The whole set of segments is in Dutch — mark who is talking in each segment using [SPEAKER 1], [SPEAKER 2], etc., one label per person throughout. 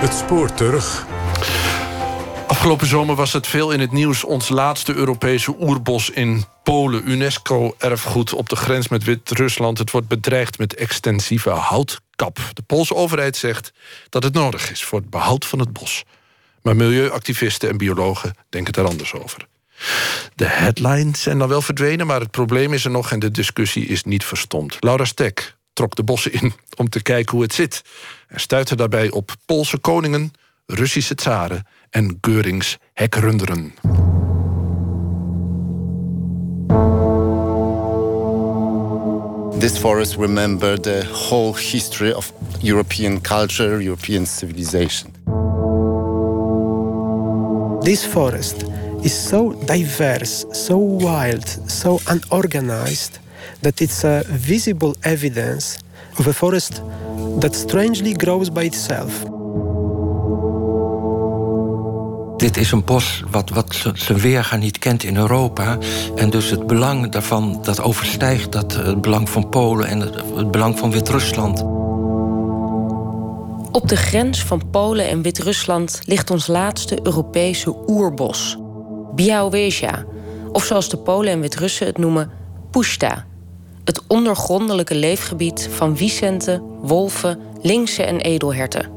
[SPEAKER 1] Het spoor terug.
[SPEAKER 2] Afgelopen zomer was het veel in het nieuws. Ons laatste Europese oerbos in Polen. UNESCO-erfgoed op de grens met Wit-Rusland. Het wordt bedreigd met extensieve houtkap. De Poolse overheid zegt dat het nodig is voor het behoud van het bos. Maar milieuactivisten en biologen denken daar anders over. De headlines zijn dan wel verdwenen, maar het probleem is er nog... en de discussie is niet verstomd. Laura Stek trok de bossen in om te kijken hoe het zit... en stuitte daarbij op Poolse koningen, Russische tsaren... en Geurings hekrunderen.
[SPEAKER 3] This forest remember the whole history of European culture, European civilization.
[SPEAKER 4] This forest is so diverse, so wild, so unorganized that it's a visible evidence of a forest that strangely grows by itself.
[SPEAKER 5] Dit is een bos wat, wat zijn weerga niet kent in Europa. En dus het belang daarvan dat overstijgt dat, het belang van Polen en het, het belang van Wit-Rusland.
[SPEAKER 6] Op de grens van Polen en Wit-Rusland ligt ons laatste Europese oerbos. Białowieża, of zoals de Polen en Wit-Russen het noemen, Puszta. Het ondergrondelijke leefgebied van wiesenten, wolven, linksen en edelherten.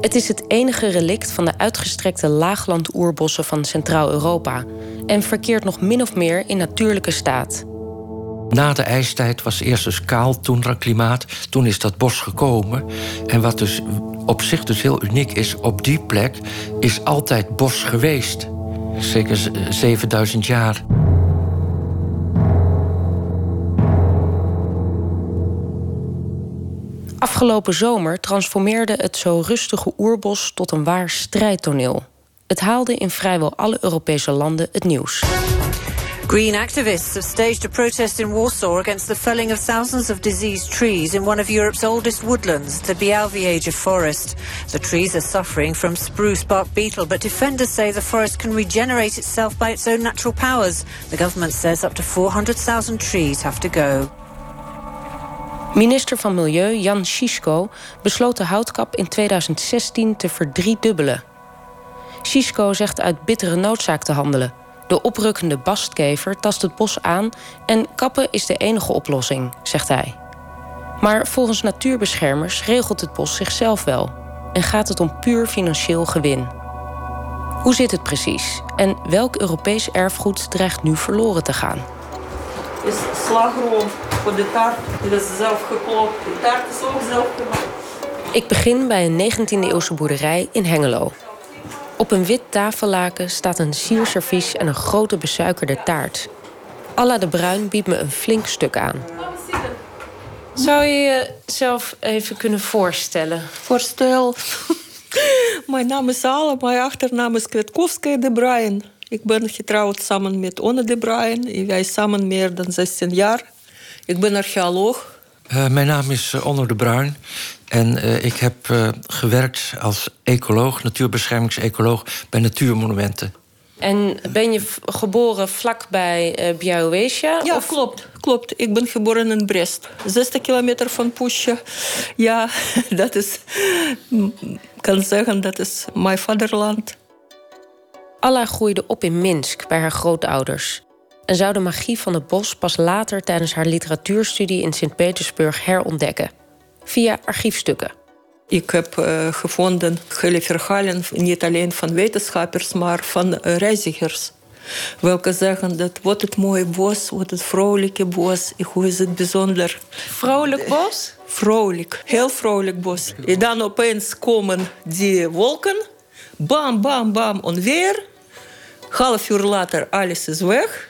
[SPEAKER 6] Het is het enige relict van de uitgestrekte laaglandoerbossen van Centraal-Europa en verkeert nog min of meer in natuurlijke staat.
[SPEAKER 5] Na de ijstijd was eerst dus kaal klimaat. Toen is dat bos gekomen. En wat dus op zich dus heel uniek is, op die plek is altijd bos geweest. Zeker 7000 jaar.
[SPEAKER 6] Afgelopen zomer transformeerde het zo rustige oerbos tot een waar strijdtoneel. Het haalde in vrijwel alle Europese landen het nieuws.
[SPEAKER 7] Green activists have staged a protest in Warsaw against the felling of thousands of diseased trees in one of Europe's oldest woodlands, the Białowieża forest. The trees are suffering from spruce bark beetle, but defenders say the forest can regenerate itself by its own natural powers. The government says up to 400,000 trees have to go.
[SPEAKER 6] Minister van Milieu Jan Sisko besloot de houtkap in 2016 te verdriedubbelen. Sisko zegt uit bittere noodzaak te handelen. De oprukkende bastkever tast het bos aan en kappen is de enige oplossing, zegt hij. Maar volgens natuurbeschermers regelt het bos zichzelf wel en gaat het om puur financieel gewin. Hoe zit het precies en welk Europees erfgoed dreigt nu verloren te gaan?
[SPEAKER 8] Is slagroom voor de taart. Die is zelf gekookt. De taart is ook zelf gemaakt.
[SPEAKER 6] Ik begin bij een 19e-eeuwse boerderij in Hengelo. Op een wit tafellaken staat een sierservies en een grote besuikerde taart. Alla de Bruin biedt me een flink stuk aan. Zou je jezelf even kunnen voorstellen?
[SPEAKER 8] Voorstel. mijn naam is Alla, mijn achternaam is Kwiatkowska de Bruin. Ik ben getrouwd samen met Onne de Bruin. Wij samen meer dan 16 jaar. Ik ben archeoloog.
[SPEAKER 5] Uh, mijn naam is uh, Onno de Bruin. En uh, ik heb gewerkt als ecoloog, natuurbeschermingsecoloog... bij natuurmonumenten.
[SPEAKER 6] En ben je geboren vlakbij uh, Białowieża?
[SPEAKER 8] Ja, of? klopt, klopt. Ik ben geboren in Brest. 60 kilometer van Pusje. Ja, dat is... Ik kan zeggen, dat is mijn vaderland.
[SPEAKER 6] Alla groeide op in Minsk bij haar grootouders en zou de magie van het bos pas later tijdens haar literatuurstudie in Sint-Petersburg herontdekken, via archiefstukken.
[SPEAKER 8] Ik heb uh, gevonden hele verhalen, niet alleen van wetenschappers, maar van uh, reizigers. Welke zeggen dat wat het mooie bos, wat het vrolijke bos, hoe is het bijzonder.
[SPEAKER 6] Vrolijk bos?
[SPEAKER 8] Vrolijk, heel vrolijk bos. En dan opeens komen die wolken, bam, bam, bam, onweer. Half uur later, alles is weg.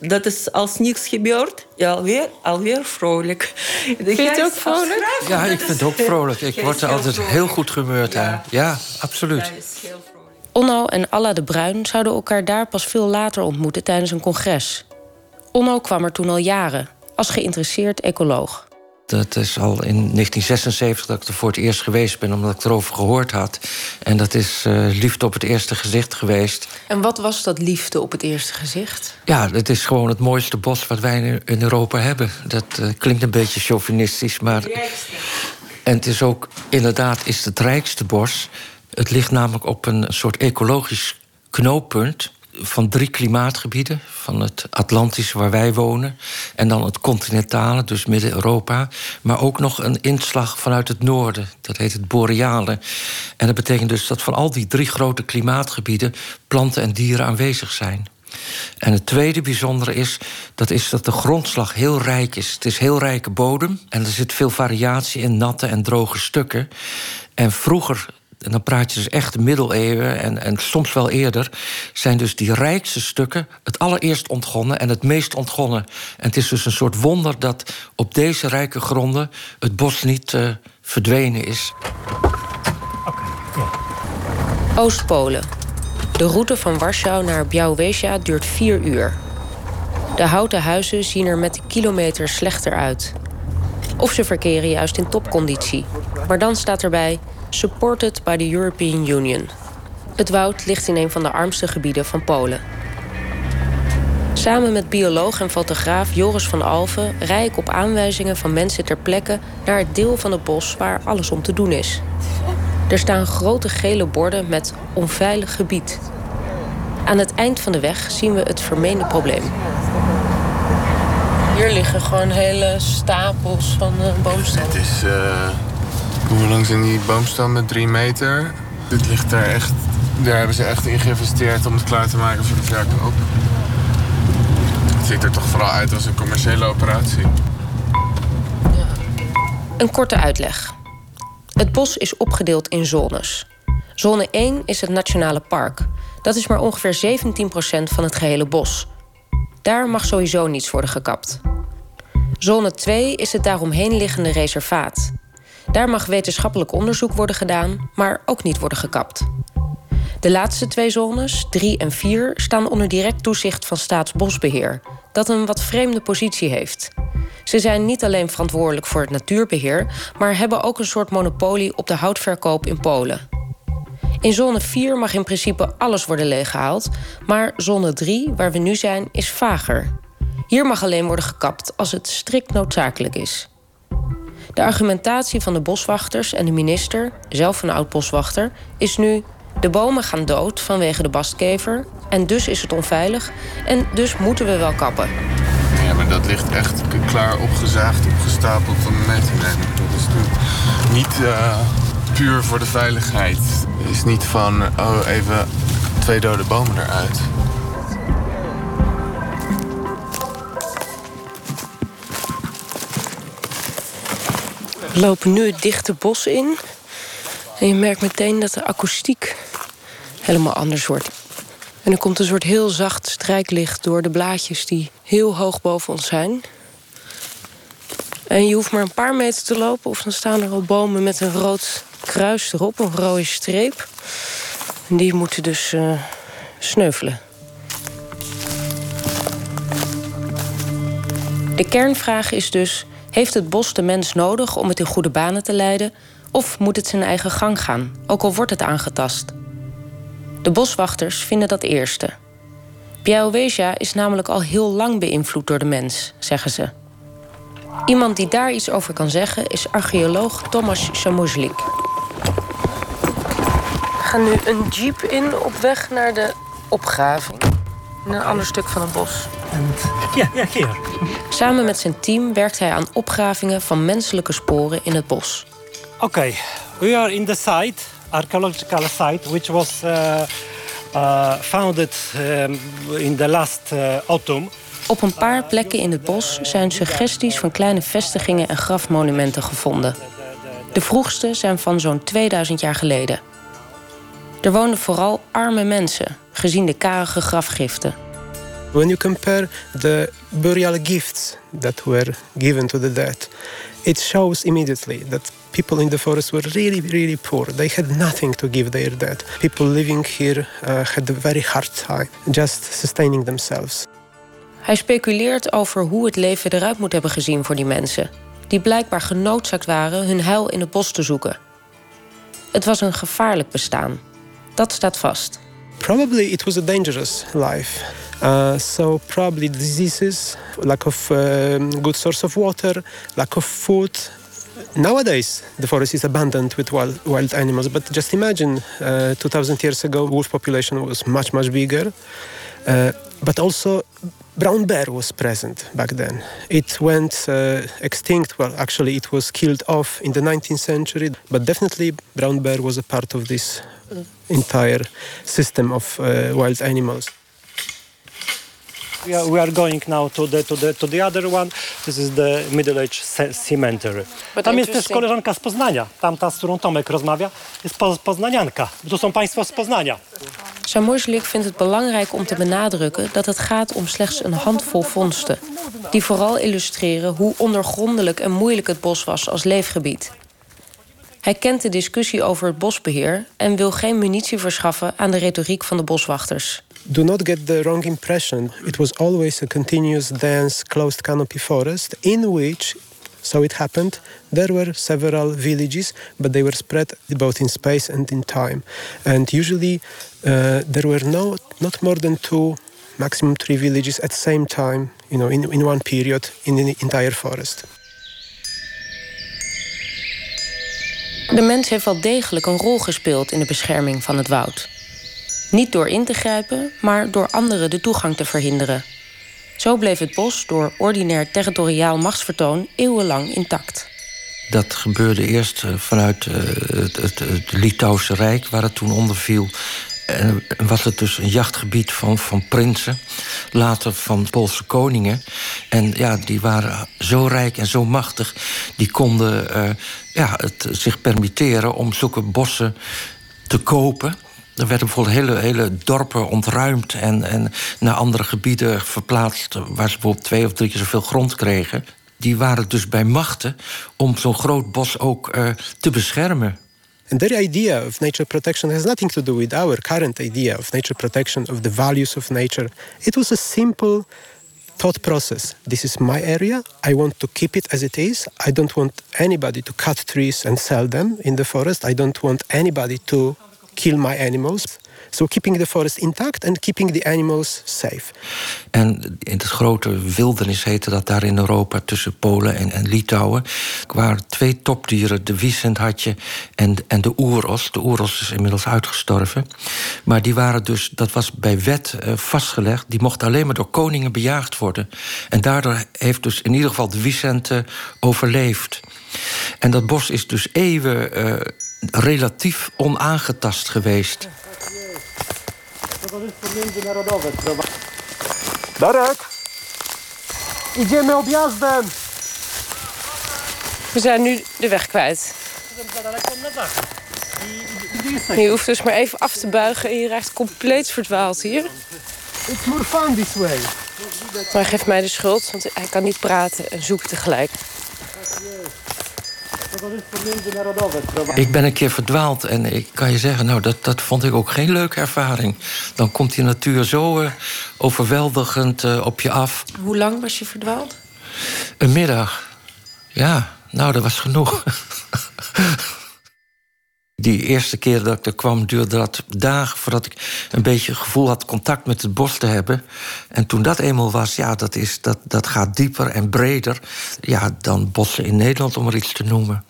[SPEAKER 8] Dat is als niets gebeurt, ja, alweer, alweer vrolijk.
[SPEAKER 6] Vind je het ook vrolijk?
[SPEAKER 5] Ja, ik vind het ook vrolijk. Ik word er altijd heel goed gemeurd aan. Ja, absoluut.
[SPEAKER 6] Onno en Alla de Bruin zouden elkaar daar pas veel later ontmoeten tijdens een congres. Onno kwam er toen al jaren, als geïnteresseerd ecoloog.
[SPEAKER 5] Dat is al in 1976 dat ik er voor het eerst geweest ben, omdat ik erover gehoord had. En dat is uh, liefde op het eerste gezicht geweest.
[SPEAKER 6] En wat was dat liefde op het eerste gezicht?
[SPEAKER 5] Ja, het is gewoon het mooiste bos wat wij in Europa hebben. Dat uh, klinkt een beetje chauvinistisch, maar. En het is ook, inderdaad, is het rijkste bos. Het ligt namelijk op een soort ecologisch knooppunt van drie klimaatgebieden. Van het Atlantische, waar wij wonen. En dan het continentale, dus Midden-Europa. Maar ook nog een inslag vanuit het noorden. Dat heet het Boreale. En dat betekent dus dat van al die drie grote klimaatgebieden... planten en dieren aanwezig zijn. En het tweede bijzondere is dat, is dat de grondslag heel rijk is. Het is heel rijke bodem en er zit veel variatie in natte en droge stukken. En vroeger en dan praat je dus echt de middeleeuwen en, en soms wel eerder, zijn dus die rijkste stukken het allereerst ontgonnen en het meest ontgonnen. En het is dus een soort wonder dat op deze rijke gronden het bos niet uh, verdwenen is.
[SPEAKER 6] Oostpolen. De route van Warschau naar Białowieża duurt vier uur. De houten huizen zien er met de kilometer slechter uit. Of ze verkeren juist in topconditie. Maar dan staat erbij supported by the European Union. Het woud ligt in een van de armste gebieden van Polen. Samen met bioloog en fotograaf Joris van Alven rij ik op aanwijzingen van mensen ter plekke naar het deel van het bos waar alles om te doen is. Er staan grote gele borden met onveilig gebied. Aan het eind van de weg zien we het vermeende probleem. Hier liggen gewoon hele stapels van uh, boomstammen.
[SPEAKER 1] Het is uh, hoe lang zijn die boomstammen? Drie meter. Dit ligt daar echt. Daar hebben ze echt in geïnvesteerd om het klaar te maken voor de verkoop. Het ziet er toch vooral uit als een commerciële operatie.
[SPEAKER 6] Een korte uitleg. Het bos is opgedeeld in zones. Zone 1 is het nationale park. Dat is maar ongeveer 17% van het gehele bos. Daar mag sowieso niets worden gekapt. Zone 2 is het daaromheen liggende reservaat. Daar mag wetenschappelijk onderzoek worden gedaan, maar ook niet worden gekapt. De laatste twee zones, 3 en 4, staan onder direct toezicht van Staatsbosbeheer, dat een wat vreemde positie heeft. Ze zijn niet alleen verantwoordelijk voor het natuurbeheer, maar hebben ook een soort monopolie op de houtverkoop in Polen. In zone 4 mag in principe alles worden leeggehaald, maar zone 3, waar we nu zijn, is vager. Hier mag alleen worden gekapt als het strikt noodzakelijk is. De argumentatie van de boswachters en de minister, zelf een oud boswachter, is nu: de bomen gaan dood vanwege de bastkever en dus is het onveilig en dus moeten we wel kappen.
[SPEAKER 1] Ja, maar dat ligt echt klaar opgezaagd, opgestapeld van de dat is niet uh, puur voor de veiligheid. Het is niet van, oh, even twee dode bomen eruit.
[SPEAKER 6] We lopen nu het dichte bos in. En je merkt meteen dat de akoestiek helemaal anders wordt. En er komt een soort heel zacht strijklicht door de blaadjes die heel hoog boven ons zijn. En je hoeft maar een paar meter te lopen of dan staan er al bomen met een rood kruis erop, een rode streep. En die moeten dus uh, sneuvelen. De kernvraag is dus: heeft het bos de mens nodig om het in goede banen te leiden, of moet het zijn eigen gang gaan, ook al wordt het aangetast? De boswachters vinden dat eerste. Białowieża is namelijk al heel lang beïnvloed door de mens, zeggen ze. Iemand die daar iets over kan zeggen is archeoloog Tomasz Samuzlik. We gaan nu een jeep in op weg naar de opgraving. In een ander stuk van het bos.
[SPEAKER 9] Ja, ja, hier.
[SPEAKER 6] Samen met zijn team werkt hij aan opgravingen van menselijke sporen in het bos.
[SPEAKER 9] Oké, okay. we are in the site, archaeological site, which was uh, uh, founded um, in the last uh, autumn.
[SPEAKER 6] Op een paar plekken in het bos zijn suggesties van kleine vestigingen en grafmonumenten gevonden. De vroegste zijn van zo'n 2000 jaar geleden. Er woonden vooral arme mensen, gezien de karige grafgiften.
[SPEAKER 4] When you compare the burial gifts that were given to the dead, it shows immediately that people in the forest were really, really poor. They had nothing to give their dead. People living here uh, had a very hard time just sustaining themselves.
[SPEAKER 6] Hij speculeert over hoe het leven eruit moet hebben gezien voor die mensen, die blijkbaar genoodzaakt waren hun heil in het bos te zoeken. Het was een gevaarlijk bestaan. Dat staat vast.
[SPEAKER 4] Probably it was a dangerous life. Uh, so probably diseases, lack of uh, good source of water, lack of food, nowadays the forest is abundant with wild, wild animals but just imagine uh, 2000 years ago wolf population was much much bigger. Uh, but also brown bear was present back then. It went uh, extinct. Well actually it was killed off in the 19th century but definitely brown bear was a part of this entire system of uh, wild animals
[SPEAKER 9] We are, we are going now to the, to, the, to the other one. This is the Middle Age ce- Cemetery.
[SPEAKER 6] But
[SPEAKER 9] Tam jest też koleżanka z Poznania. Tamta, z którą Tomek rozmawia, jest po, poznanianka. To są państwo z Poznania.
[SPEAKER 6] Samorslik vindt het belangrijk om te benadrukken dat het gaat om slechts een handvol vondsten. Die vooral illustreren hoe ondergrondelijk en moeilijk het bos was als leefgebied. Hij kent de discussie over het bosbeheer en wil geen munitie verschaffen aan de retoriek van de boswachters.
[SPEAKER 4] Do not get the wrong impression. It was always a continuous, dense, closed canopy forest in which, so it happened, there were several villages, but they were spread both in space and in time. And usually uh, there were no, not more than two, maximum three villages at the same time, you know, in, in one period in the entire forest.
[SPEAKER 6] De mens heeft wel degelijk een rol gespeeld in de bescherming van het woud. Niet door in te grijpen, maar door anderen de toegang te verhinderen. Zo bleef het bos door ordinair territoriaal machtsvertoon eeuwenlang intact.
[SPEAKER 5] Dat gebeurde eerst eh, vanuit eh, het, het, het Litouwse Rijk, waar het toen onder viel. En was het dus een jachtgebied van, van prinsen, later van Poolse koningen. En ja, die waren zo rijk en zo machtig, die konden eh, ja, het zich permitteren om zulke bossen te kopen. Er werden bijvoorbeeld hele, hele dorpen ontruimd en, en naar andere gebieden verplaatst... waar ze bijvoorbeeld twee of drie keer zoveel grond kregen. Die waren dus bij machten om zo'n groot bos ook eh, te beschermen.
[SPEAKER 4] And their idea of nature protection has nothing to do with our current idea of nature protection, of the values of nature. It was a simple thought process. This is my area. I want to keep it as it is. I don't want anybody to cut trees and sell them in the forest. I don't want anybody to kill my animals. So keeping the forest intact and keeping the animals safe.
[SPEAKER 5] En in het grote wildernis heette dat daar in Europa tussen Polen en, en Litouwen. Waren twee topdieren, de wiesent had je en, en de oeros. De oeros is inmiddels uitgestorven. Maar die waren dus, dat was bij wet eh, vastgelegd, die mochten alleen maar door koningen bejaagd worden. En daardoor heeft dus in ieder geval de wiesent overleefd. En dat bos is dus eeuwen eh, relatief onaangetast geweest.
[SPEAKER 9] Darek! Idziemy objazdem!
[SPEAKER 6] We zijn nu de weg kwijt. Je hoeft dus maar even af te buigen en je raakt compleet verdwaald hier.
[SPEAKER 4] It's more fun this way.
[SPEAKER 6] Maar hij geeft mij de schuld, want hij kan niet praten en zoekt tegelijk.
[SPEAKER 5] Ik ben een keer verdwaald en ik kan je zeggen, nou, dat, dat vond ik ook geen leuke ervaring. Dan komt die natuur zo eh, overweldigend eh, op je af.
[SPEAKER 6] Hoe lang was je verdwaald?
[SPEAKER 5] Een middag. Ja, nou, dat was genoeg. Die eerste keer dat ik er kwam, duurde dat dagen voordat ik een beetje het gevoel had contact met het bos te hebben. En toen dat eenmaal was, ja, dat, is, dat, dat gaat dieper en breder. Ja, dan bossen in Nederland, om er iets te noemen.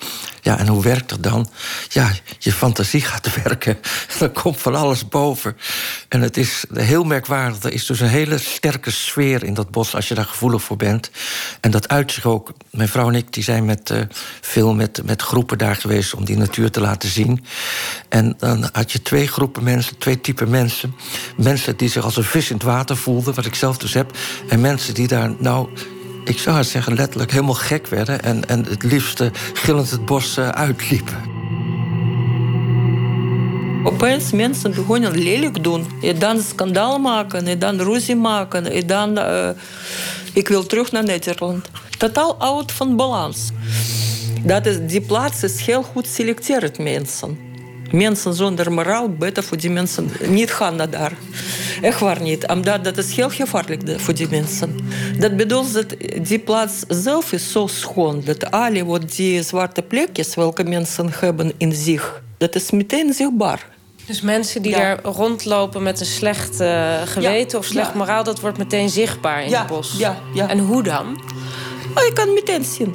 [SPEAKER 5] Ja, en hoe werkt dat dan? Ja, je fantasie gaat werken. Er komt van alles boven. En het is heel merkwaardig. Er is dus een hele sterke sfeer in dat bos als je daar gevoelig voor bent. En dat uit zich ook. Mijn vrouw en ik die zijn met, eh, veel met, met groepen daar geweest om die natuur te laten zien. En dan had je twee groepen mensen, twee typen mensen. Mensen die zich als een vis in het water voelden, wat ik zelf dus heb. En mensen die daar, nou, ik zou het zeggen, letterlijk helemaal gek werden. En, en het liefste gillend het bos eh, uitliepen.
[SPEAKER 8] Opeens mensen begonnen lelijk doen. En dan schandaal maken, en dan ruzie maken. En dan, eh, ik wil terug naar Nederland. Totaal out van balans. Dat is, die plaats is heel goed selecteerd mensen. Mensen zonder moraal, beter voor die mensen niet gaan naar daar. Echt waar niet. Omdat dat is heel gevaarlijk voor die mensen. Dat bedoelt dat die plaats zelf is zo schoon. Dat alle wat die zwarte plekjes, welke mensen hebben in zich, dat is meteen zichtbaar.
[SPEAKER 6] Dus mensen die
[SPEAKER 8] Ja.
[SPEAKER 6] daar rondlopen met een slecht eh, geweten of slecht
[SPEAKER 8] ja.
[SPEAKER 6] moraal, dat wordt meteen zichtbaar in het bos.
[SPEAKER 8] ja, ja.
[SPEAKER 6] En hoe dan?
[SPEAKER 8] Maar je kan meteen zien.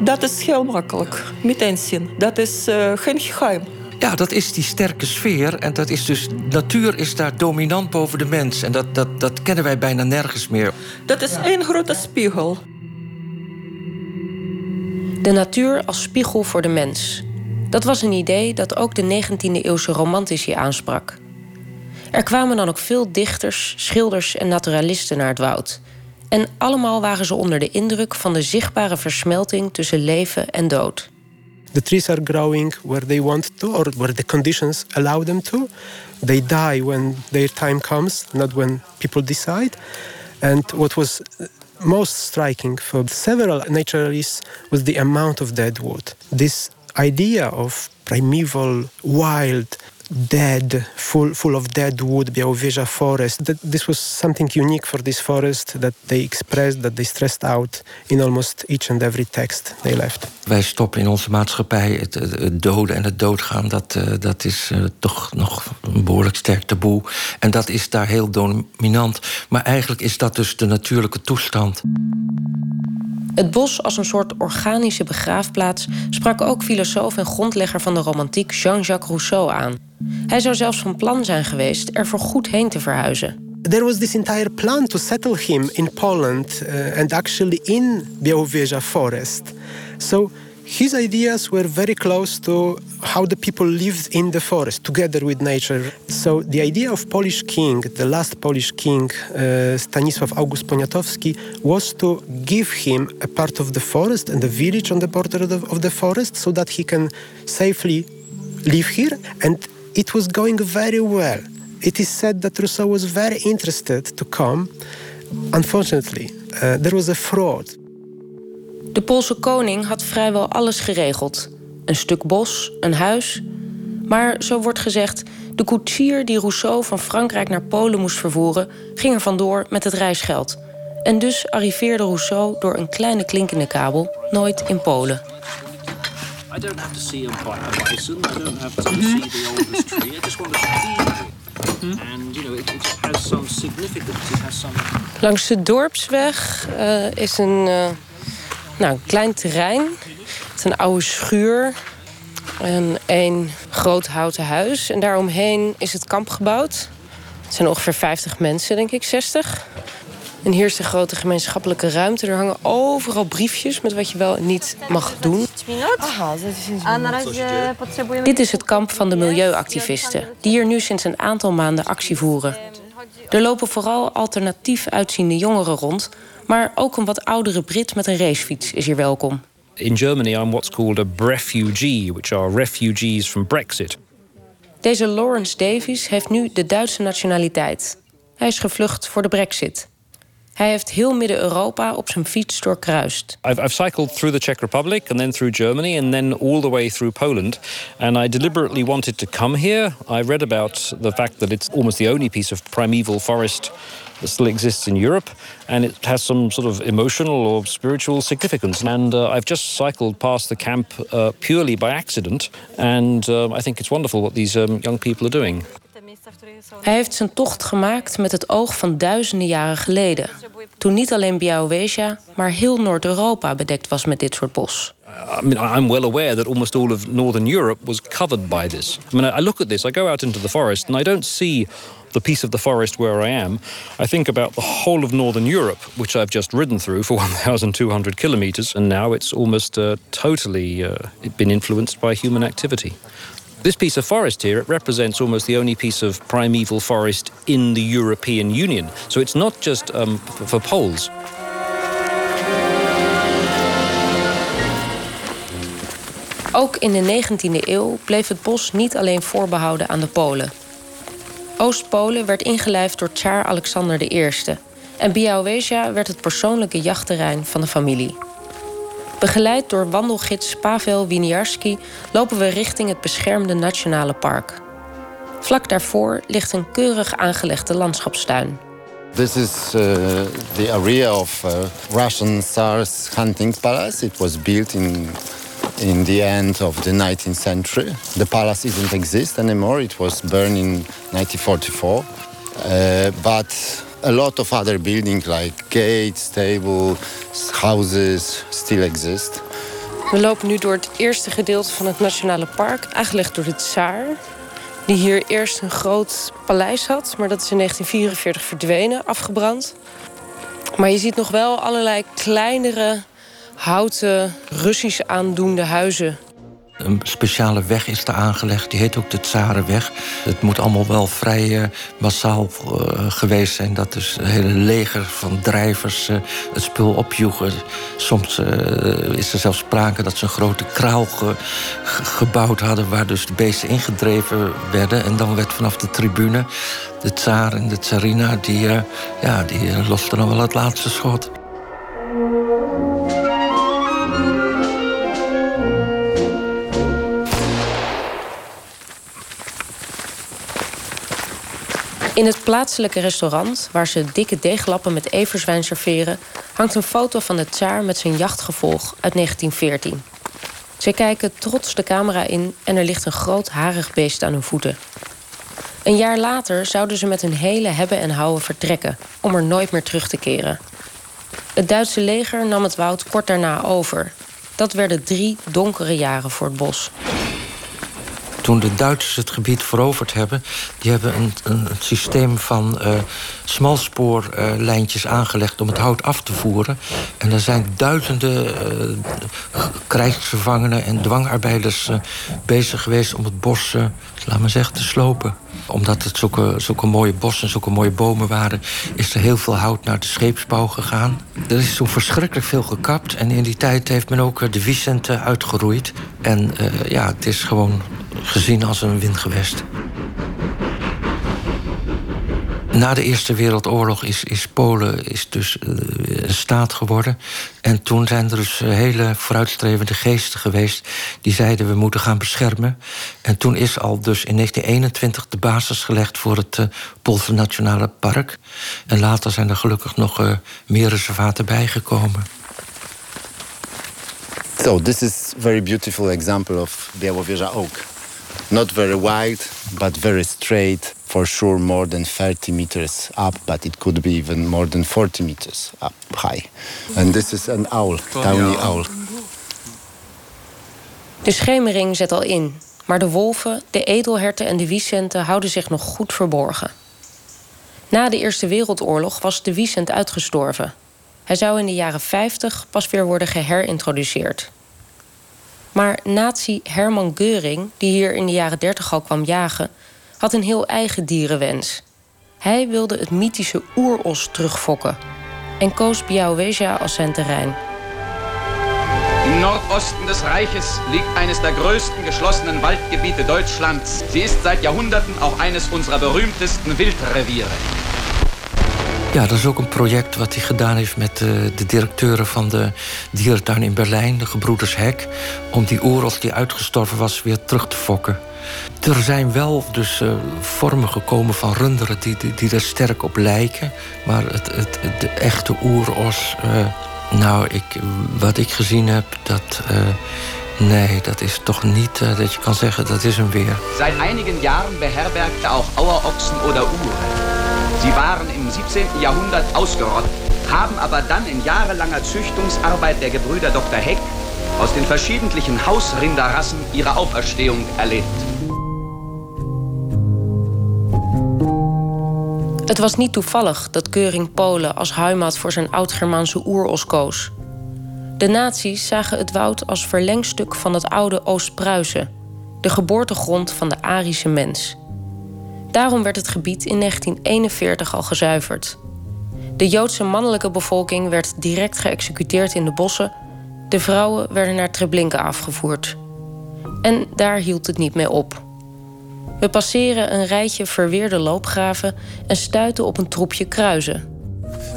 [SPEAKER 8] Dat is heel makkelijk. Meteen zien. Dat is uh, geen geheim.
[SPEAKER 5] Ja, dat is die sterke sfeer. En dat is dus, natuur is daar dominant boven de mens. En dat, dat, dat kennen wij bijna nergens meer.
[SPEAKER 8] Dat is één grote spiegel.
[SPEAKER 6] De natuur als spiegel voor de mens. Dat was een idee dat ook de 19e-eeuwse romantici aansprak. Er kwamen dan ook veel dichters, schilders en naturalisten naar het woud. En allemaal waren ze onder de indruk van de zichtbare versmelting tussen leven en dood.
[SPEAKER 4] The trees are growing where they want to or where the conditions allow them to. They die when their time comes, not when people decide. And what was uh, most striking for several naturalists was the amount of dead wood. This idea of primeval, wild, dead, full, full of dead wood, Białowieża forest. That this was something unique for this forest that they expressed, that they stressed out in almost each and every text they left.
[SPEAKER 5] Wij stoppen in onze maatschappij het, het doden en het doodgaan. Dat, uh, dat is uh, toch nog een behoorlijk sterk taboe. En dat is daar heel dominant. Maar eigenlijk is dat dus de natuurlijke toestand.
[SPEAKER 6] Het bos als een soort organische begraafplaats sprak ook filosoof en grondlegger van de romantiek Jean-Jacques Rousseau aan. Hij zou zelfs van plan zijn geweest er voor goed heen te verhuizen.
[SPEAKER 4] There was this entire plan to settle him in Poland uh, and actually in Białowieża forest. So his ideas were very close to how the people lived in the forest together with nature. So the idea of Polish king, the last Polish king, uh, Stanisław August Poniatowski, was to give him a part of the forest and the village on the border of the, of the forest so that he can safely live here. And it was going very well. It is said that Rousseau was very interested to come. Unfortunately, uh, there was a fraud.
[SPEAKER 6] De Poolse koning had vrijwel alles geregeld: een stuk bos, een huis. Maar zo wordt gezegd, de koetsier die Rousseau van Frankrijk naar Polen moest vervoeren, ging er vandoor met het reisgeld. En dus arriveerde Rousseau door een kleine klinkende kabel nooit in Polen. I don't have to see a bison. I don't have to see the oldest tree. I just want to know, it, some significance. Langs de dorpsweg uh, is een, uh, nou, klein terrein. Het is een oude schuur. En een groot houten huis. En daaromheen is het kamp gebouwd. Het zijn ongeveer 50 mensen, denk ik, 60. En hier is de grote gemeenschappelijke ruimte. Er hangen overal briefjes met wat je wel en niet mag doen. Dit is het kamp van de milieuactivisten, die hier nu sinds een aantal maanden actie voeren. Er lopen vooral alternatief uitziende jongeren rond, maar ook een wat oudere Brit met een racefiets is hier welkom.
[SPEAKER 10] In Germany I'm what's called a refugee, which are refugees from Brexit.
[SPEAKER 6] Deze Lawrence Davies heeft nu de Duitse nationaliteit. Hij is gevlucht voor de Brexit. Hij heeft heel Midden-Europa op zijn fiets doorkruist.
[SPEAKER 10] I've, I've cycled through the Czech Republic and then through Germany and then all the way through Poland. And I deliberately wanted to come here. I read about the fact that it's almost the only piece of primeval forest that still exists in Europe, and it has some sort of emotional or spiritual significance. And uh, I've just cycled past the camp uh, purely by accident, and uh, I think it's wonderful what these um, young people are doing.
[SPEAKER 6] Hij heeft zijn tocht gemaakt met het oog van duizenden jaren geleden. Toen niet alleen Białowieża, maar heel Noord-Europa bedekt was met dit soort bos.
[SPEAKER 10] I mean, I'm well aware that almost all of Northern Europe was covered by this. I mean, I look at this, I go out into the forest, and I don't see the piece of the forest where I am. I think about the whole of Northern Europe, which I've just ridden through for 1,200 kilometers, and now it's almost uh, totally uh, been influenced by human activity. This piece of forest here, it represents almost the only piece of primeval forest in the European Union. So it's not just um, for Poles.
[SPEAKER 6] Ook in de 19e eeuw bleef het bos niet alleen voorbehouden aan de Polen. Oost-Polen werd ingelijfd door tsaar Alexander I. En Białowieża werd het persoonlijke jachtterrein van de familie. Begeleid door wandelgids Pavel Winiarski lopen we richting het beschermde nationale park. Vlak daarvoor ligt een keurig aangelegde landschapstuin.
[SPEAKER 3] This is uh, the area of uh, Russian Tsar's hunting palace. It was built in in the end of the 19th century. The palace doesn't exist anymore. It was burned in 1944. Uh, but a lot of other buildings like gates, stables, houses still exist.
[SPEAKER 6] We lopen nu door het eerste gedeelte van het Nationale Park, aangelegd door de Tsaar. Die hier eerst een groot paleis had, maar dat is in 1944 verdwenen, afgebrand. Maar je ziet nog wel allerlei kleinere houten Russisch aandoende huizen
[SPEAKER 5] een speciale weg is daar aangelegd, die heet ook de Tsarenweg. Het moet allemaal wel vrij uh, massaal uh, geweest zijn. Dat dus een hele leger van drijvers uh, het spul opjoegen. Soms is er zelfs sprake dat ze een grote kraal ge gebouwd hadden... waar dus de beesten ingedreven werden. En dan werd vanaf de tribune de tsaar en de tsarina... die, ja, die losten dan wel het laatste schot.
[SPEAKER 6] In het plaatselijke restaurant, waar ze dikke deeglappen met everzwijn serveren, hangt een foto van de tsaar met zijn jachtgevolg uit 1914. Ze kijken trots de camera in en er ligt een groot harig beest aan hun voeten. Een jaar later zouden ze met hun hele hebben en houden vertrekken, om er nooit meer terug te keren. Het Duitse leger nam het woud kort daarna over. Dat werden drie donkere jaren voor het bos
[SPEAKER 5] toen de Duitsers het gebied veroverd hebben... die hebben een, een systeem van uh, smalspoorlijntjes aangelegd... om het hout af te voeren. En er zijn duizenden uh, krijgsgevangenen en dwangarbeiders bezig geweest... om het bos, laat maar zeggen, te slopen. Omdat het zulke, zulke mooie bossen en zulke mooie bomen waren... is er heel veel hout naar de scheepsbouw gegaan. Er is zo verschrikkelijk veel gekapt. En in die tijd heeft men ook de Vicente uitgeroeid. En ja, het is gewoon gezien als een windgewest. Na de Eerste Wereldoorlog is, is Polen is dus uh, een staat geworden. En toen zijn er dus hele vooruitstrevende geesten geweest... die zeiden we moeten gaan beschermen. En toen is al dus in 1921 de basis gelegd voor het uh, Poolse Nationale Park. En later zijn er gelukkig nog uh, meer reservaten bijgekomen.
[SPEAKER 3] So this is very beautiful example of Białowieża oak. Not very wide, but very straight. For sure, more than 30 meters up, but it could be even more than 40 meters up high. And this is an owl, tawny owl.
[SPEAKER 6] De schemering zet al in, maar de wolven, de edelherten en de wiesenten houden zich nog goed verborgen. Na de Eerste Wereldoorlog was de wiesent uitgestorven. Hij zou in de jaren 50 pas weer worden geherintroduceerd. Maar nazi Herman Geuring, die hier in de jaren 30 al kwam jagen, had een heel eigen dierenwens. Hij wilde het mythische oeros terugfokken en koos Białowieża als zijn terrein.
[SPEAKER 11] Im Nordosten des Reiches liegt eines der größten geschlossenen Waldgebiete Deutschlands. Sie ist seit Jahrhunderten auch eines unserer berühmtesten Wildreviere.
[SPEAKER 5] Ja, dat is ook een project wat hij gedaan heeft met de, de directeuren van de dierentuin in Berlijn, de gebroeders Hek, om die oorlog die uitgestorven was weer terug te fokken. Er zijn wel dus uh, vormen gekomen van runderen die, die, die, er sterk op lijken. Maar het, het, de echte oeros, uh, nou, ik, wat ik gezien heb, dat. Nee, dat is toch niet dat je kan zeggen dat is hem weer.
[SPEAKER 11] Seit einigen Jahren beherbergt er auch Auerochsen oder Uhren. Sie waren im 17. Jahrhundert ausgerottet, haben aber dann in jahrelanger Züchtungsarbeit der Gebrüder Dr. Heck aus den verschiedentlichen Hausrinderrassen ihre Auferstehung erlebt.
[SPEAKER 6] Het was niet toevallig dat Keuring Polen als heimat voor zijn oud-Germaanse oeros koos. De nazi's zagen het woud als verlengstuk van het oude Oost-Pruisen, de geboortegrond van de Arische mens. Daarom werd het gebied in 1941 al gezuiverd. De Joodse mannelijke bevolking werd direct geëxecuteerd in de bossen. De vrouwen werden naar Treblinka afgevoerd. En daar hield het niet mee op. We passeren een rijtje verweerde loopgraven en stuiten op een troepje kruizen.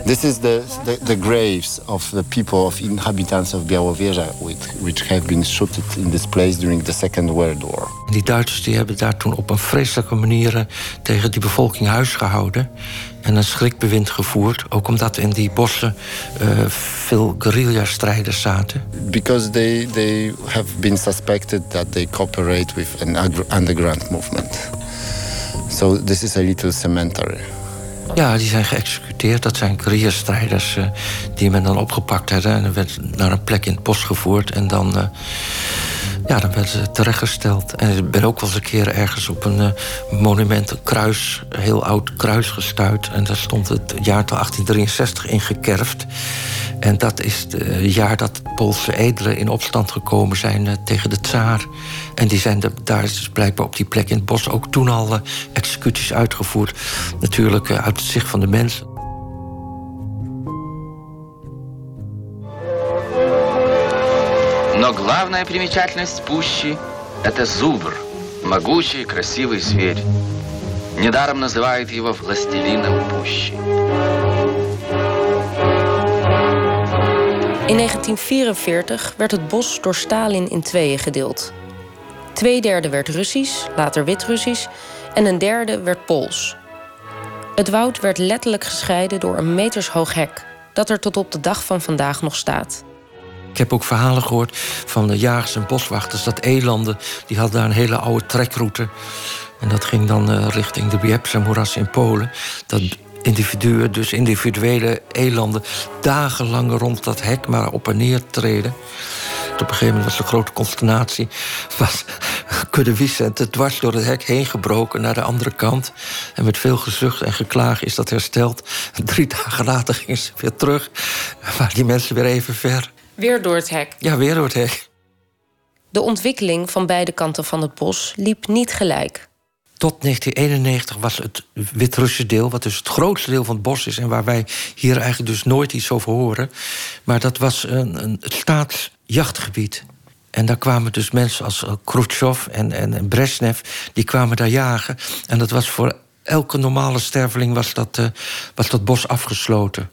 [SPEAKER 3] This is the, the, the, graves of the people, of inhabitants of Białowieża, which have been shot in this place during the Second World War.
[SPEAKER 5] Die Duitsers die hebben daar toen op een vreselijke manier eh, tegen die bevolking huis gehouden. En een schrikbewind gevoerd, ook omdat in die bossen uh, veel guerrilla-strijders zaten.
[SPEAKER 3] Because they, they have been suspected that they cooperate with an underground movement. So this is a little cemetery
[SPEAKER 5] Ja, die zijn geëxecuteerd. Dat zijn guerrilla-strijders uh, die men dan opgepakt hebben. En werd naar een plek in het bos gevoerd. En dan, uh, ja, dan werden ze terechtgesteld. En ik ben ook wel eens een keer ergens op een uh, monument, een kruis, een heel oud kruis gestuurd. En daar stond het jaartal 1863 in gekerfd. En dat is het jaar dat Poolse edelen in opstand gekomen zijn eh, tegen de tsaar. En die zijn de, daar is blijkbaar op die plek in het bos ook toen al eh, executies uitgevoerd. Natuurlijk eh, uit het zicht van de mensen.
[SPEAKER 12] Но главная примечательность пущи – это зубр, могучий красивый зверь. Недаром называют его властелином пущи.
[SPEAKER 6] In 1944 werd het bos door Stalin in tweeën gedeeld. Twee derde werd Russisch, later Wit-Russisch, en een derde werd Pools. Het woud werd letterlijk gescheiden door een metershoog hek, dat er tot op de dag van vandaag nog staat.
[SPEAKER 5] Ik heb ook verhalen gehoord van de jagers en boswachters dat elanden, die hadden daar een hele oude trekroute. En dat ging dan uh, richting de Biepse moeras in Polen. Dat individuen, dus individuele elanden, dagenlang rond dat hek maar op en neer treden. Op een gegeven moment was de grote consternatie. Was kudde Vicent dwars door het hek heen gebroken naar de andere kant. En met veel gezucht en geklaag is dat hersteld. En drie dagen later gingen ze weer terug. Waren die mensen weer even ver.
[SPEAKER 6] Weer door het hek?
[SPEAKER 5] Ja, weer door het hek.
[SPEAKER 6] De ontwikkeling van beide kanten van het bos liep niet gelijk.
[SPEAKER 5] Tot 1991 was het Wit-Russische deel, wat dus het grootste deel van het bos is... en waar wij hier eigenlijk dus nooit iets over horen. Maar dat was een, een staatsjachtgebied. En daar kwamen dus mensen als eh, Khrushchev en, en Brezhnev... die kwamen daar jagen. En dat was voor elke normale sterveling was dat, uh, was dat bos afgesloten.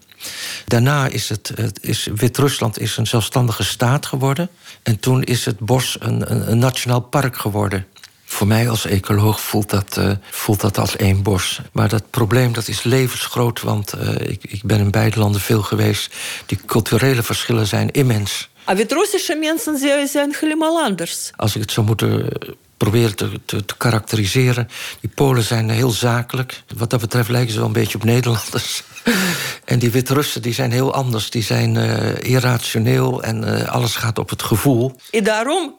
[SPEAKER 5] Daarna is, het, is Wit-Rusland is een zelfstandige staat geworden. En toen is het bos een, een nationaal park geworden. Voor mij als ecoloog voelt dat, eh, voelt dat als één bos. Maar dat probleem dat is levensgroot, want eh, ik, ik ben in beide landen veel geweest. Die culturele verschillen zijn immens.
[SPEAKER 8] Ah, maar Witrussische mensen zijn helemaal anders.
[SPEAKER 5] Als ik het zou moeten eh, proberen te, karakteriseren. Die Polen zijn heel zakelijk. Wat dat betreft lijken ze wel een beetje op Nederlanders. en die Wit-Russen die zijn heel anders. Die zijn irrationeel en alles gaat op het gevoel.
[SPEAKER 8] En daarom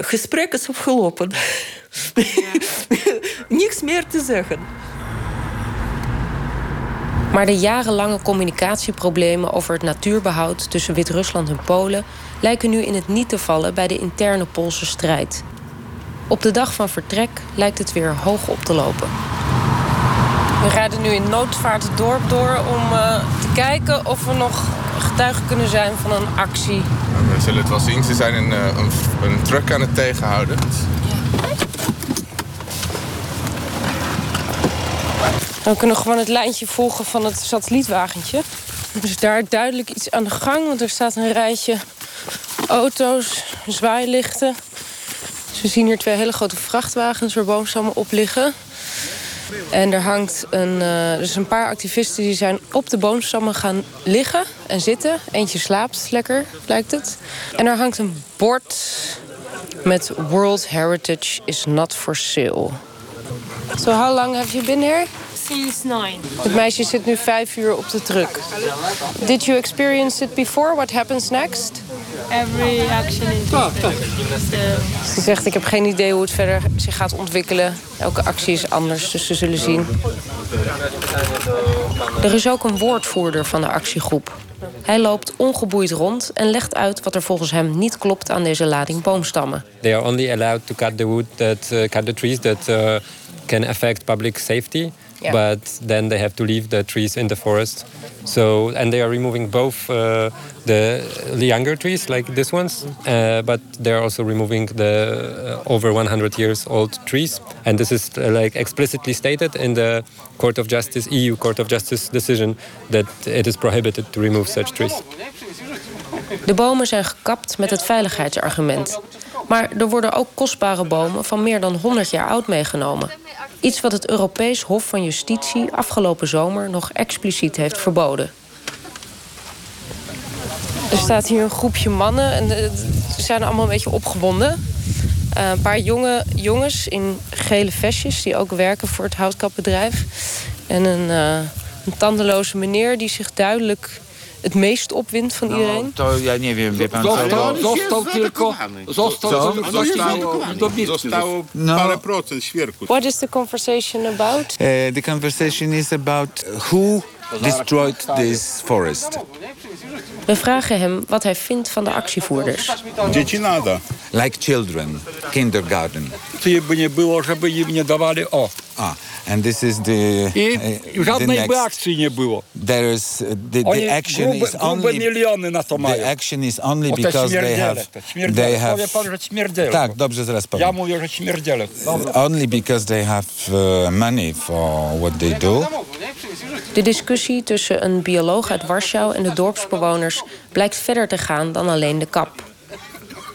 [SPEAKER 8] gesprek is afgelopen. Ja. Niks meer te zeggen.
[SPEAKER 6] Maar de jarenlange communicatieproblemen over het natuurbehoud tussen Wit-Rusland en Polen lijken nu in het niet te vallen bij de interne Poolse strijd. Op de dag van vertrek lijkt het weer hoog op te lopen. We rijden nu in noodvaart het dorp door om uh, te kijken of we nog getuige kunnen zijn van een actie.
[SPEAKER 1] We zullen het wel zien. Ze zijn een, een, een truck aan het tegenhouden.
[SPEAKER 6] We kunnen gewoon het lijntje volgen van het satellietwagentje. Dus daar duidelijk iets aan de gang, want er staat een rijtje auto's, zwaailichten. Dus we zien hier twee hele grote vrachtwagens waar boomstammen op liggen. En er hangt een, uh, dus een paar activisten die zijn op de boomstammen gaan liggen en zitten. Eentje slaapt lekker, lijkt het. En er hangt een bord met World Heritage is not for sale. So how long have you been here?
[SPEAKER 13] Since nine.
[SPEAKER 6] Het meisje zit nu vijf uur op de truck. Did you experience it before? What happens next?
[SPEAKER 13] Every action is different.
[SPEAKER 6] Ze zegt, ik heb geen idee hoe het verder zich gaat ontwikkelen. Elke actie is anders, dus we zullen zien. Er is ook een woordvoerder van de actiegroep. Hij loopt ongeboeid rond en legt uit wat er volgens hem niet klopt aan deze lading boomstammen.
[SPEAKER 14] They are only allowed to cut the wood that uh, cut the trees that uh, can affect public safety.
[SPEAKER 6] Yeah.
[SPEAKER 14] But then they have to leave the trees in the forest. So and they are removing both uh, the, the younger trees like this ones, uh, but they are also removing the uh, over 100 years old trees. And this is uh, like explicitly stated in the Court of Justice EU Court of Justice decision that it is prohibited to remove such trees.
[SPEAKER 6] De bomen zijn gekapt met het veiligheidsargument. Maar er worden ook kostbare bomen van meer dan 100 jaar oud meegenomen. Iets wat het Europees Hof van Justitie afgelopen zomer nog expliciet heeft verboden. Er staat hier een groepje mannen en ze zijn allemaal een beetje opgewonden. Uh, een paar jonge jongens in gele vestjes die ook werken voor het houtkapbedrijf. En een, uh, een tandeloze meneer die zich duidelijk het meest opwindt van iedereen?
[SPEAKER 15] To ja nie wiem, wie pan
[SPEAKER 16] Został, został tylko... Został
[SPEAKER 15] Co?
[SPEAKER 16] tylko... Zostało,
[SPEAKER 15] Zostało
[SPEAKER 16] parę procent świerku.
[SPEAKER 6] What is the conversation about?
[SPEAKER 15] Uh, the conversation is about who destroyed this forest.
[SPEAKER 6] We vragen hem wat hij vindt van de actievoerders.
[SPEAKER 16] Dzieci nada.
[SPEAKER 15] Like children, kindergarten.
[SPEAKER 16] By nie było, żeby im nie dawali o.
[SPEAKER 15] And this is the,
[SPEAKER 16] I
[SPEAKER 15] uh, the
[SPEAKER 16] żadnej
[SPEAKER 15] next.
[SPEAKER 16] akcji nie było.
[SPEAKER 15] There is uh, the, the action
[SPEAKER 16] grube,
[SPEAKER 15] is only
[SPEAKER 16] miliony na to mają.
[SPEAKER 15] the action is only
[SPEAKER 16] O
[SPEAKER 15] because they have they have
[SPEAKER 16] Powie pan, że śmierdziele.
[SPEAKER 15] tak dobrze zaraz powiem.
[SPEAKER 16] Ja mówię, że śmierdziele. Dobra.
[SPEAKER 15] only because they have uh, money for what they do.
[SPEAKER 6] De discussie tussen een bioloog uit Warschau en de dorpsbewoners blijkt verder te gaan dan alleen de kap.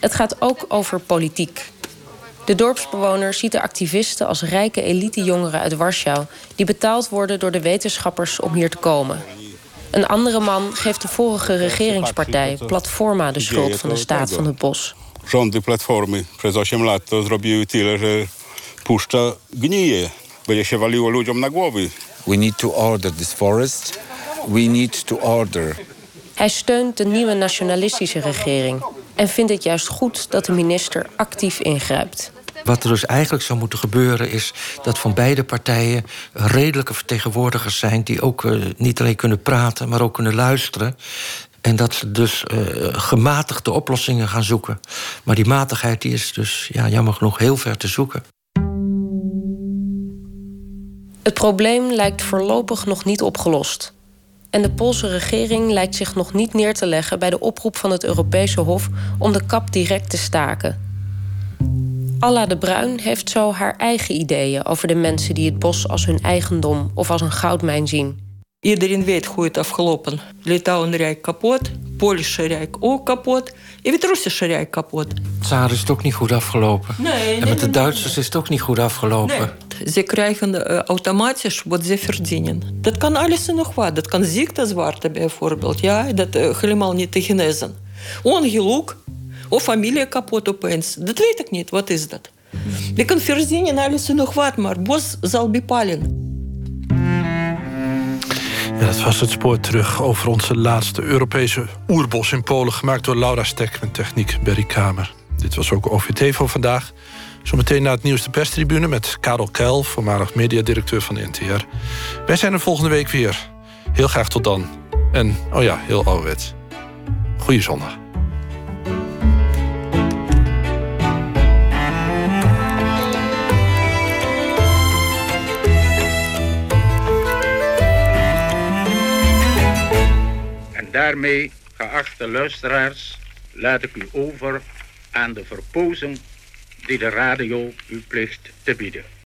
[SPEAKER 6] Het gaat ook over politiek. De dorpsbewoner ziet de activisten als rijke elitejongeren uit Warschau die betaald worden door de wetenschappers om hier te komen. Een andere man geeft de vorige regeringspartij Platforma de schuld van de staat van het bos.
[SPEAKER 16] Rządy Platformy przez 8 lat to zrobiły tyle, że puszcza gnije. Będzie się waliło ludziom na głowy.
[SPEAKER 15] We need to order this forest. We need to order
[SPEAKER 6] Hij steunt de nieuwe nationalistische regering en vindt het juist goed dat de minister actief ingrijpt.
[SPEAKER 5] Wat er dus eigenlijk zou moeten gebeuren is dat van beide partijen redelijke vertegenwoordigers zijn die ook uh, niet alleen kunnen praten, maar ook kunnen luisteren. En dat ze dus uh, gematigde oplossingen gaan zoeken. Maar die matigheid die is dus ja, jammer genoeg heel ver te zoeken.
[SPEAKER 6] Het probleem lijkt voorlopig nog niet opgelost. En de Poolse regering lijkt zich nog niet neer te leggen bij de oproep van het Europese Hof om de kap direct te staken. Alla de Bruin heeft zo haar eigen ideeën over de mensen die het bos als hun eigendom of als een goudmijn zien.
[SPEAKER 8] Iedereen weet hoe het afgelopen. Litouwen-Rijk kapot, Poolse Rijk ook kapot, en het Russische Rijk kapot.
[SPEAKER 5] Tsar is het ook niet goed afgelopen.
[SPEAKER 8] Nee,
[SPEAKER 5] en met
[SPEAKER 8] nee,
[SPEAKER 5] de
[SPEAKER 8] nee,
[SPEAKER 5] Duitsers is het ook niet goed afgelopen.
[SPEAKER 8] Ze krijgen automatisch wat ze verdienen. Dat kan alles en nog wat. Dat kan ziektezwaarte bijvoorbeeld. Ja, dat helemaal niet te genezen. Ongeluk of familie kapot opeens. Dat weet ik niet. Wat is dat? Je kan verdienen alles nog wat, maar bos zal bepalen.
[SPEAKER 2] Dat was het spoor terug over onze laatste Europese oerbos in Polen... gemaakt door Laura Stek met techniek Berry Kamer. Dit was ook OVT voor vandaag. Zometeen na het nieuws de perstribune met Karel Kuil... voormalig mediadirecteur van de NTR. Wij zijn er volgende week weer. Heel graag tot dan. En, oh ja, heel ouderwets. Goeie zondag.
[SPEAKER 17] Daarmee, geachte luisteraars, laat ik u over aan de verpozing die de radio u plicht te bieden.